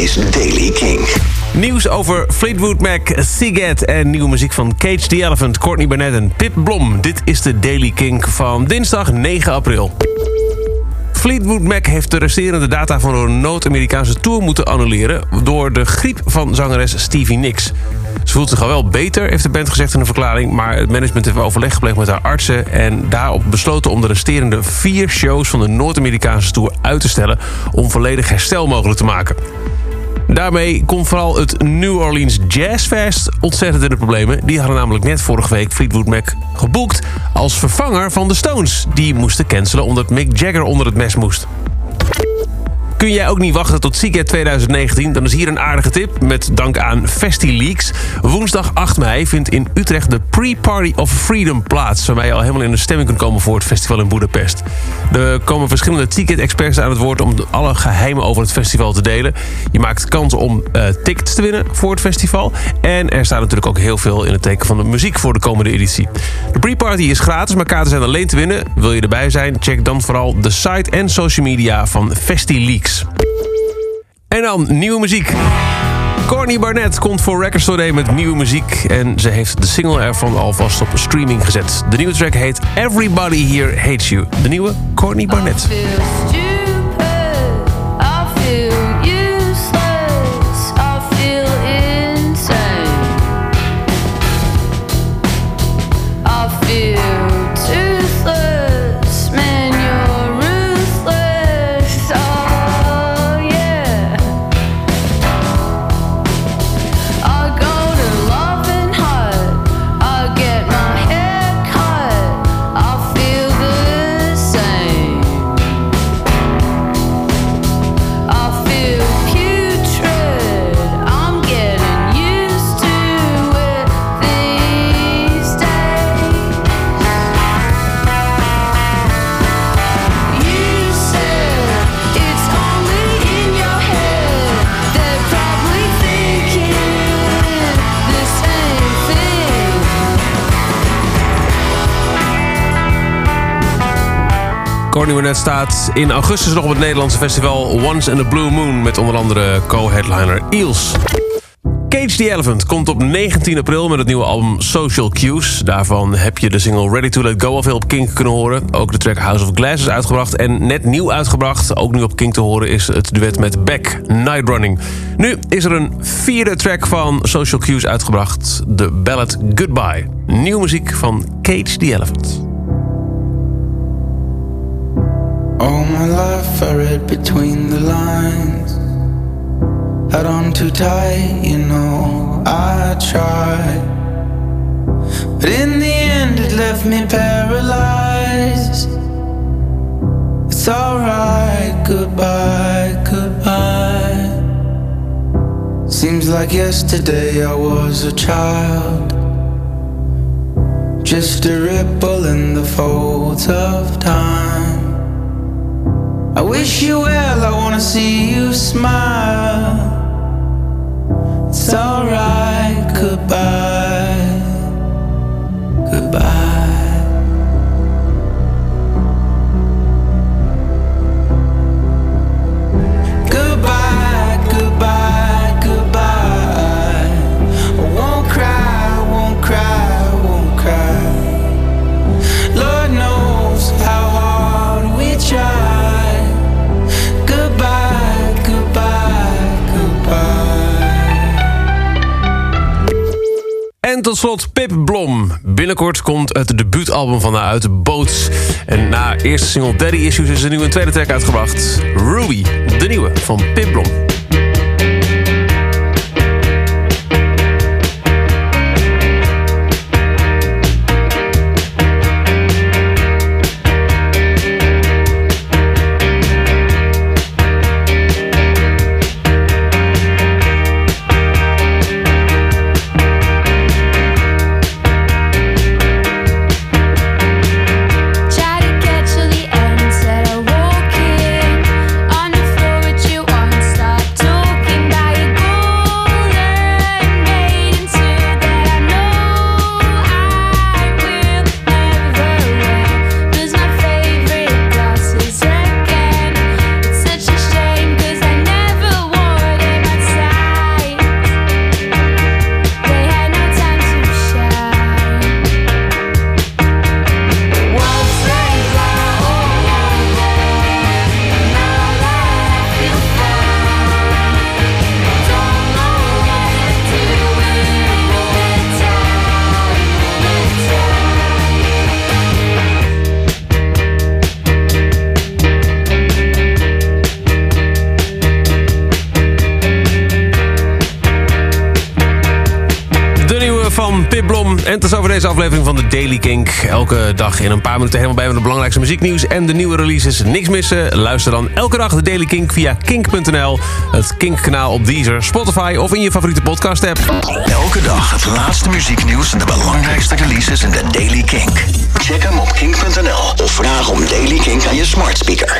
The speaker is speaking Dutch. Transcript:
is Daily King. Nieuws over Fleetwood Mac, Siget en nieuwe muziek van Cage the Elephant, Courtney Barnett en Pip Blom. Dit is de Daily King van dinsdag 9 april. Fleetwood Mac heeft de resterende data van een Noord-Amerikaanse tour moeten annuleren... door de griep van zangeres Stevie Nicks. Ze voelt zich al wel beter, heeft de band gezegd in een verklaring... maar het management heeft overleg gepleegd met haar artsen... en daarop besloten om de resterende vier shows van de Noord-Amerikaanse tour uit te stellen... om volledig herstel mogelijk te maken. Daarmee komt vooral het New Orleans Jazz Fest ontzettend in de problemen. Die hadden namelijk net vorige week Fleetwood Mac geboekt als vervanger van de Stones. Die moesten cancelen omdat Mick Jagger onder het mes moest. Kun jij ook niet wachten tot Seagate 2019? Dan is hier een aardige tip met dank aan FestiLeaks. Woensdag 8 mei vindt in Utrecht de Pre-Party of Freedom plaats... waarmee je al helemaal in de stemming kunt komen voor het festival in Budapest. Er komen verschillende Seagate-experts aan het woord... om alle geheimen over het festival te delen. Je maakt kans om uh, tickets te winnen voor het festival. En er staat natuurlijk ook heel veel in het teken van de muziek voor de komende editie. De Pre-Party is gratis, maar kaarten zijn alleen te winnen. Wil je erbij zijn? Check dan vooral de site en social media van FestiLeaks. En dan nieuwe muziek. Courtney Barnett komt voor Record Store Day met nieuwe muziek. En ze heeft de single ervan alvast op streaming gezet. De nieuwe track heet Everybody Here Hates You. De nieuwe Courtney Barnett. Courtney Barnett staat in augustus nog op het Nederlandse festival Once in a Blue Moon... met onder andere co-headliner Eels. Cage the Elephant komt op 19 april met het nieuwe album Social Cues. Daarvan heb je de single Ready to Let Go al veel op Kink kunnen horen. Ook de track House of Glass is uitgebracht en net nieuw uitgebracht. Ook nu op Kink te horen is het duet met Beck, Night Running. Nu is er een vierde track van Social Cues uitgebracht. De ballad Goodbye. Nieuwe muziek van Cage the Elephant. All my life I read between the lines. Held on too tight, you know, I tried. But in the end, it left me paralyzed. It's alright, goodbye, goodbye. Seems like yesterday I was a child. Just a ripple in the folds of time. I wish you well, I wanna see you smile. It's alright, goodbye, En tot slot Pip Blom. Binnenkort komt het debuutalbum van haar uit, Boats. En na eerste single Daddy Issues is er nu een tweede track uitgebracht. Ruby, de nieuwe van Pip Blom. Van Pip Blom. En tot over deze aflevering van de Daily Kink. Elke dag in een paar minuten helemaal bij met het belangrijkste muzieknieuws en de nieuwe releases. Niks missen. Luister dan elke dag de Daily Kink via kink.nl. Het Kink-kanaal op Deezer, Spotify of in je favoriete podcast-app. Elke dag het laatste muzieknieuws en de belangrijkste releases in de Daily Kink. Check hem op kink.nl of vraag om Daily Kink aan je smart speaker.